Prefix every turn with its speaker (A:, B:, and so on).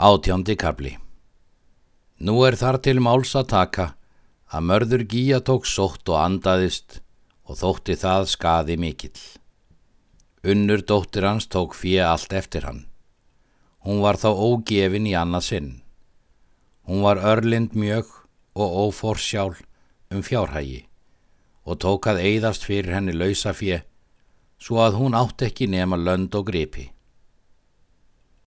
A: Átjándi kabli Nú er þar til máls að taka að mörður gíja tók sótt og andaðist og þótti það skaði mikill. Unnur dóttir hans tók fyrir allt eftir hann. Hún var þá ógefin í annað sinn. Hún var örlind mjög og óforsjál um fjárhægi og tók að eigðast fyrir henni lausa fyrir svo að hún átt ekki nema lönd og gripi.